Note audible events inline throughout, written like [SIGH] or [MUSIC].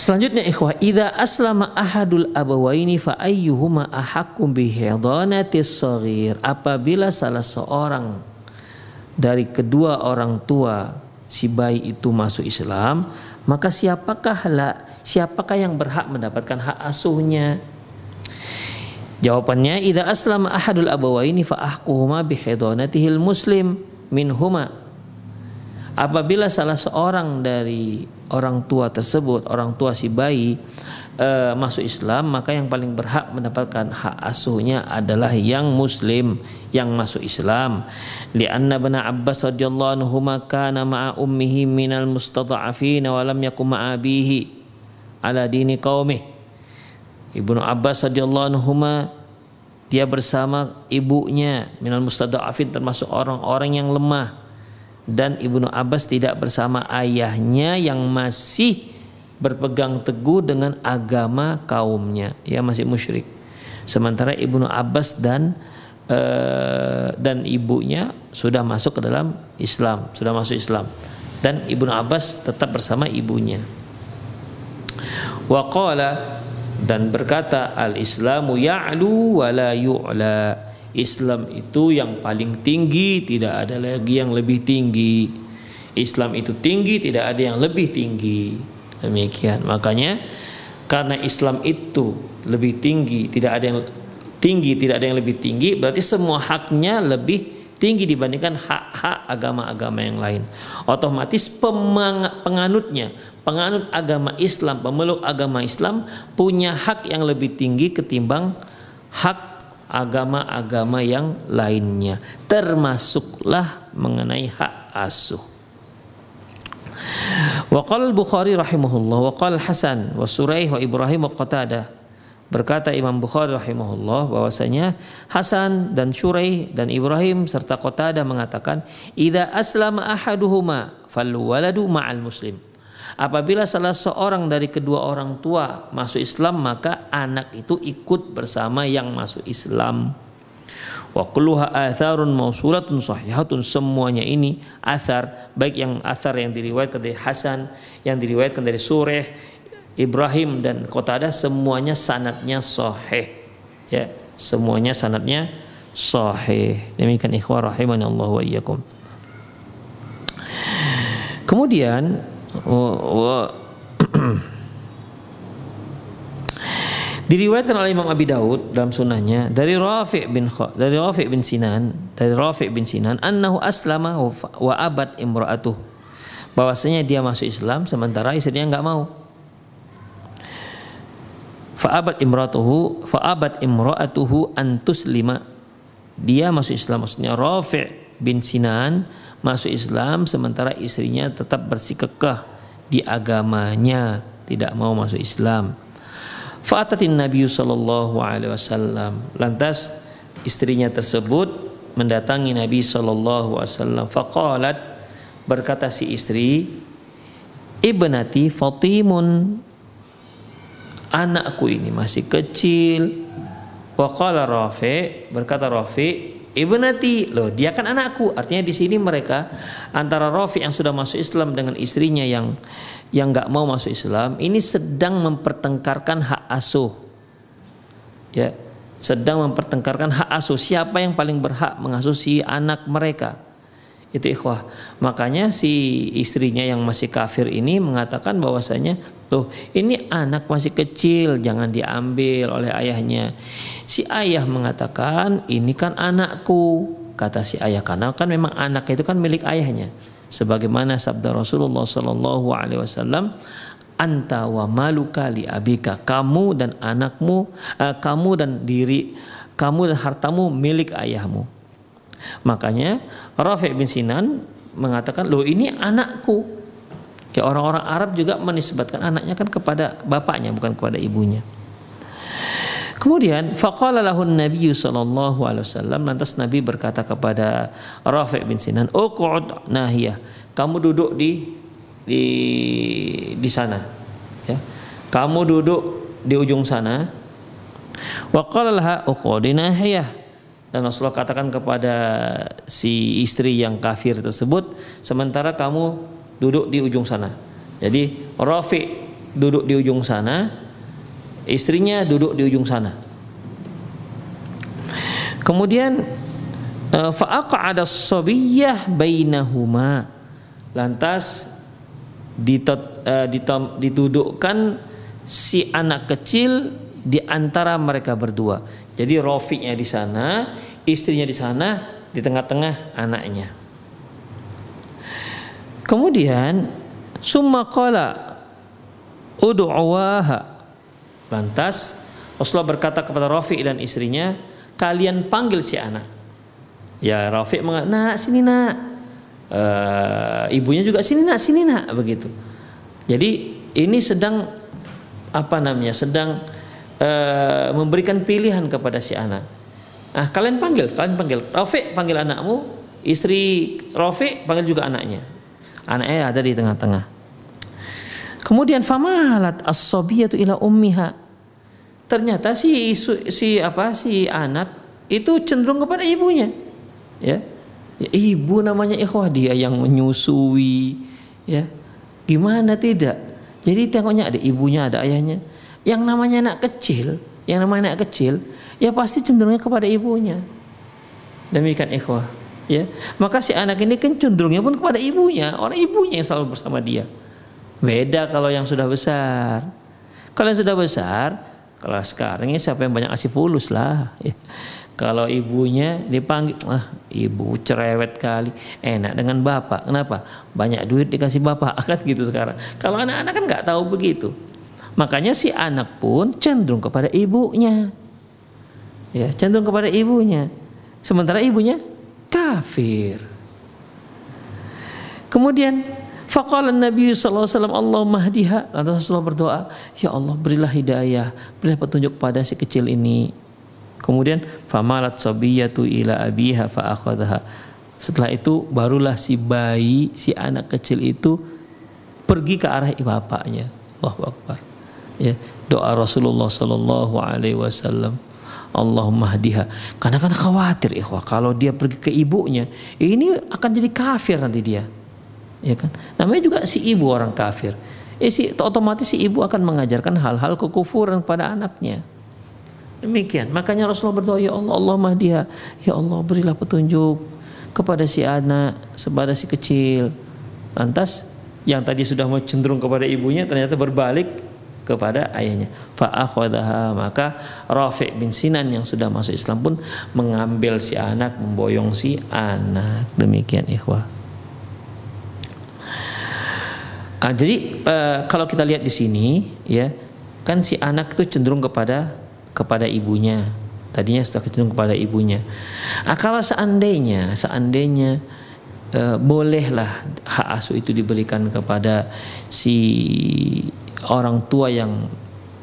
Selanjutnya ikhwah, idza aslama ahadul abawaini fa ayyuhuma ahaqqu bihidanatis. Apabila salah seorang dari kedua orang tua si bayi itu masuk Islam, maka siapakah la, siapakah yang berhak mendapatkan hak asuhnya? Jawabannya idza aslama ahadul abawaini fa ahquhuma bihidanatihil muslim minhuma. Apabila salah seorang dari orang tua tersebut, orang tua si bayi e, masuk Islam, maka yang paling berhak mendapatkan hak asuhnya adalah yang muslim yang masuk Islam. Lianna bana Abbas radhiyallahu anhu kana ma'a ummihi minal mustada'afin wa lam yakum ma'a abihi ala dini qaumih. Ibnu Abbas radhiyallahu anhu dia bersama ibunya minal mustada'afin termasuk orang-orang yang lemah dan Ibnu Abbas tidak bersama ayahnya yang masih berpegang teguh dengan agama kaumnya. Ya masih musyrik. Sementara Ibnu Abbas dan uh, dan ibunya sudah masuk ke dalam Islam sudah masuk Islam. Dan Ibnu Abbas tetap bersama ibunya. Waqala dan berkata al-islamu ya'lu wa la yu'la Islam itu yang paling tinggi, tidak ada lagi yang lebih tinggi. Islam itu tinggi, tidak ada yang lebih tinggi. Demikian. Makanya karena Islam itu lebih tinggi, tidak ada yang tinggi, tidak ada yang lebih tinggi, berarti semua haknya lebih tinggi dibandingkan hak-hak agama-agama yang lain. Otomatis penganutnya, penganut agama Islam, pemeluk agama Islam punya hak yang lebih tinggi ketimbang hak agama-agama yang lainnya termasuklah mengenai hak asuh. Waqal Bukhari rahimahullah waqal Hasan wa Suraih wa Ibrahim wa Qatadah berkata Imam Bukhari rahimahullah bahwasanya Hasan dan Suraih dan Ibrahim serta Qatadah mengatakan idza aslama ahaduhuma fal waladu ma'al muslim Apabila salah seorang dari kedua orang tua masuk Islam maka anak itu ikut bersama yang masuk Islam. Wa kulluha atharun mausulatun sahihatun semuanya ini athar baik yang athar yang diriwayatkan dari Hasan, yang diriwayatkan dari Sureh, Ibrahim dan Qatadah semuanya sanatnya sahih. Ya, semuanya sanatnya sahih. Demikian ikhwah rahimani Allah wa iyyakum. Kemudian [CLEARS THROAT] Diriwayatkan oleh Imam Abi Daud dalam sunnahnya dari Rafi' bin dari Rafi' bin Sinan dari Rafi' bin Sinan annahu aslama wa abad imra'atuh. Bahwasanya dia masuk Islam sementara istrinya nggak mau. Fa'abat imra'atuhu fa'abat imra'atuhu antus lima dia masuk Islam maksudnya Rafi' bin Sinan masuk Islam sementara istrinya tetap bersikekeh di agamanya tidak mau masuk Islam. Fa'atatin Nabi sallallahu alaihi wasallam. Lantas istrinya tersebut mendatangi Nabi sallallahu alaihi wasallam. Faqalat berkata si istri, "Ibnati Fatimun anakku ini masih kecil." Wa qala Rafi berkata Rafi ibnati. Loh dia kan anakku. Artinya di sini mereka antara Rafi yang sudah masuk Islam dengan istrinya yang yang nggak mau masuk Islam ini sedang mempertengkarkan hak asuh. Ya sedang mempertengkarkan hak asuh. Siapa yang paling berhak mengasuh si anak mereka itu ikhwah. Makanya si istrinya yang masih kafir ini mengatakan bahwasanya loh ini anak masih kecil jangan diambil oleh ayahnya. Si ayah mengatakan ini kan anakku kata si ayah karena kan memang anak itu kan milik ayahnya. Sebagaimana sabda Rasulullah Shallallahu Alaihi Wasallam anta wa maluka li abika kamu dan anakmu uh, kamu dan diri kamu dan hartamu milik ayahmu. Makanya Rafi' bin Sinan mengatakan, "Loh ini anakku." Ya orang-orang Arab juga menisbatkan anaknya kan kepada bapaknya bukan kepada ibunya. Kemudian faqala lahu Nabi sallallahu alaihi wasallam lantas Nabi berkata kepada Rafi' bin Sinan, "Uqud nahiyah." Kamu duduk di di di sana. Ya. Kamu duduk di ujung sana. Wa qala laha uqudi nahiyah. Dan Rasulullah katakan kepada si istri yang kafir tersebut, sementara kamu duduk di ujung sana. Jadi Rafi duduk di ujung sana, istrinya duduk di ujung sana. Kemudian eh, fa'aqa'ada as-sabiyyah bainahuma. Lantas ditom, ditudukkan si anak kecil di antara mereka berdua. Jadi Rofinya di sana, istrinya di sana, di tengah-tengah anaknya. Kemudian summa qala ud'uwaha Lantas Rasulullah berkata kepada Rafi dan istrinya, kalian panggil si anak. Ya Rafi mengatakan, nak sini nak. E, ibunya juga sini nak, sini nak begitu. Jadi ini sedang apa namanya? Sedang e, memberikan pilihan kepada si anak. Nah, kalian panggil, kalian panggil. Rafi panggil anakmu, istri Rafi panggil juga anaknya. Anaknya ada di tengah-tengah. Kemudian famalat as-sabiyatu ila ummiha. Ternyata si si apa si anak itu cenderung kepada ibunya. Ya. ya ibu namanya ikhwah dia yang menyusui ya. Gimana tidak? Jadi tengoknya ada ibunya, ada ayahnya. Yang namanya anak kecil, yang namanya anak kecil, ya pasti cenderungnya kepada ibunya. Demikian ikhwah, ya. Maka si anak ini kan cenderungnya pun kepada ibunya, orang ibunya yang selalu bersama dia. Beda kalau yang sudah besar. Kalau yang sudah besar, kalau sekarang ini siapa yang banyak kasih fulus lah. Ya. Kalau ibunya dipanggil, ah ibu cerewet kali, enak dengan bapak. Kenapa? Banyak duit dikasih bapak, [LAUGHS] kan gitu sekarang. Kalau anak-anak kan nggak tahu begitu. Makanya si anak pun cenderung kepada ibunya. Ya, cenderung kepada ibunya. Sementara ibunya kafir. Kemudian Faqala Nabi sallallahu alaihi wasallam Allah mahdiha. Lantas Rasulullah berdoa, "Ya Allah, berilah hidayah, berilah petunjuk pada si kecil ini." Kemudian famalat sabiyatu ila abiha fa akhadha. Setelah itu barulah si bayi, si anak kecil itu pergi ke arah bapaknya. Allahu Akbar. Ya, doa Rasulullah sallallahu alaihi wasallam. Allahumma hadiha. Karena kan khawatir ikhwah kalau dia pergi ke ibunya, ini akan jadi kafir nanti dia. Ya kan? Namanya juga si ibu orang kafir. Eh, si, otomatis si ibu akan mengajarkan hal-hal kekufuran pada anaknya. Demikian. Makanya Rasulullah berdoa ya Allah Allah mahdiha ya Allah berilah petunjuk kepada si anak kepada si kecil. Lantas yang tadi sudah mau cenderung kepada ibunya ternyata berbalik kepada ayahnya. Fa'akhadaha maka Rafi' bin Sinan yang sudah masuk Islam pun mengambil si anak memboyong si anak. Demikian ikhwah. Ah, jadi uh, kalau kita lihat di sini ya kan si anak itu cenderung kepada kepada ibunya. Tadinya sudah cenderung kepada ibunya. Ah, kalau seandainya seandainya uh, bolehlah hak asuh itu diberikan kepada si orang tua yang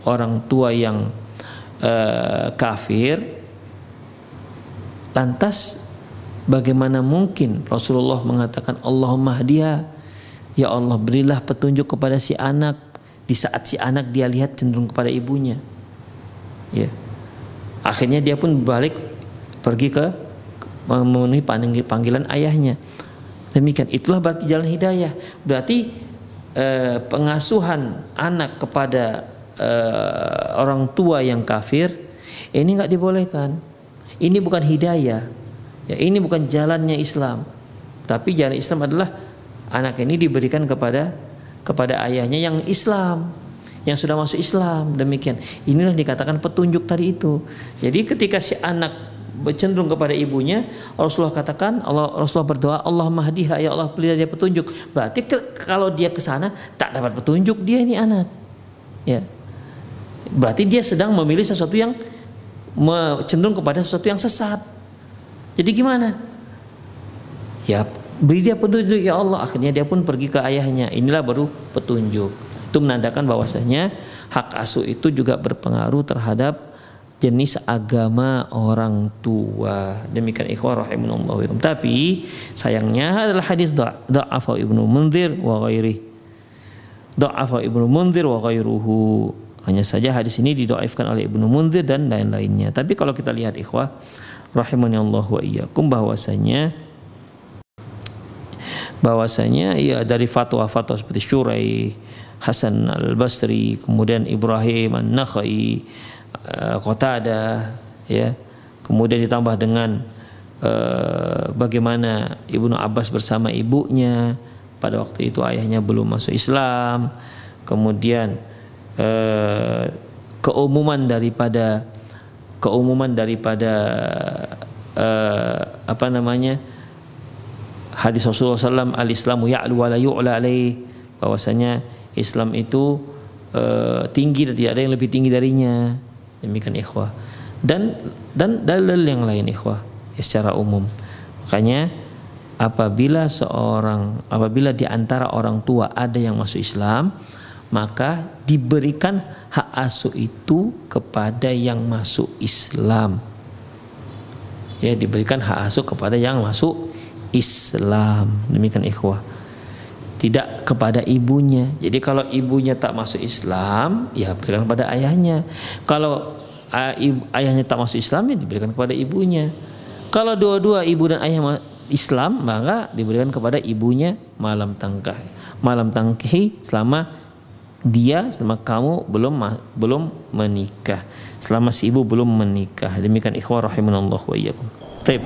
orang tua yang uh, kafir lantas bagaimana mungkin Rasulullah mengatakan Allahumma hadiah Ya Allah berilah petunjuk kepada si anak di saat si anak dia lihat cenderung kepada ibunya. Ya. Akhirnya dia pun balik pergi ke memenuhi panggilan ayahnya. Demikian itulah berarti jalan hidayah. Berarti eh, pengasuhan anak kepada eh, orang tua yang kafir ini nggak dibolehkan. Ini bukan hidayah. Ya, ini bukan jalannya Islam. Tapi jalan Islam adalah anak ini diberikan kepada kepada ayahnya yang Islam yang sudah masuk Islam demikian inilah dikatakan petunjuk tadi itu jadi ketika si anak cenderung kepada ibunya Rasulullah katakan Allah Rasulullah berdoa Allah mahdiha ya Allah beri dia petunjuk berarti ke, kalau dia ke sana tak dapat petunjuk dia ini anak ya berarti dia sedang memilih sesuatu yang cenderung kepada sesuatu yang sesat. Jadi gimana? Ya beri dia petunjuk ya Allah. Akhirnya dia pun pergi ke ayahnya. Inilah baru petunjuk. Itu menandakan bahwasanya hak asuh itu juga berpengaruh terhadap jenis agama orang tua. Demikian ikhwah rahimunallahu Tapi sayangnya adalah hadis da'afa Ibnu Munzir wa ghairi. Da'afa Ibnu Munzir wa ghairuhu. Hanya saja hadis ini didoaifkan oleh Ibnu Munzir dan lain-lainnya. Tapi kalau kita lihat ikhwah rahimanallahu wa iyyakum bahwasanya bahwasanya ya dari fatwa-fatwa seperti Syurai, Hasan Al-Basri, kemudian Ibrahim An-Nakhai, uh, Qatada ya. Kemudian ditambah dengan uh, bagaimana Ibnu Abbas bersama ibunya pada waktu itu ayahnya belum masuk Islam. Kemudian uh, keumuman daripada keumuman daripada apa namanya hadis Rasulullah SAW al Islamu ya'lu wa la yu'la alaih. Bahwasanya Islam itu uh, tinggi dan tidak ada yang lebih tinggi darinya demikian ikhwah. Dan dan dalil yang lain ikhwah ya, secara umum. Makanya apabila seorang apabila di antara orang tua ada yang masuk Islam maka diberikan hak asuh itu kepada yang masuk Islam. Ya diberikan hak asuh kepada yang masuk Islam. Demikian ikhwah tidak kepada ibunya. Jadi kalau ibunya tak masuk Islam, ya berikan kepada ayahnya. Kalau ayahnya tak masuk Islam, ya diberikan kepada ibunya. Kalau dua-dua ibu dan ayah Islam, maka diberikan kepada ibunya malam tangkah. Malam tangki selama dia selama kamu belum belum menikah. Selama si ibu belum menikah. Demikian ikhwah rahimanallah wa iyyakum. Taib.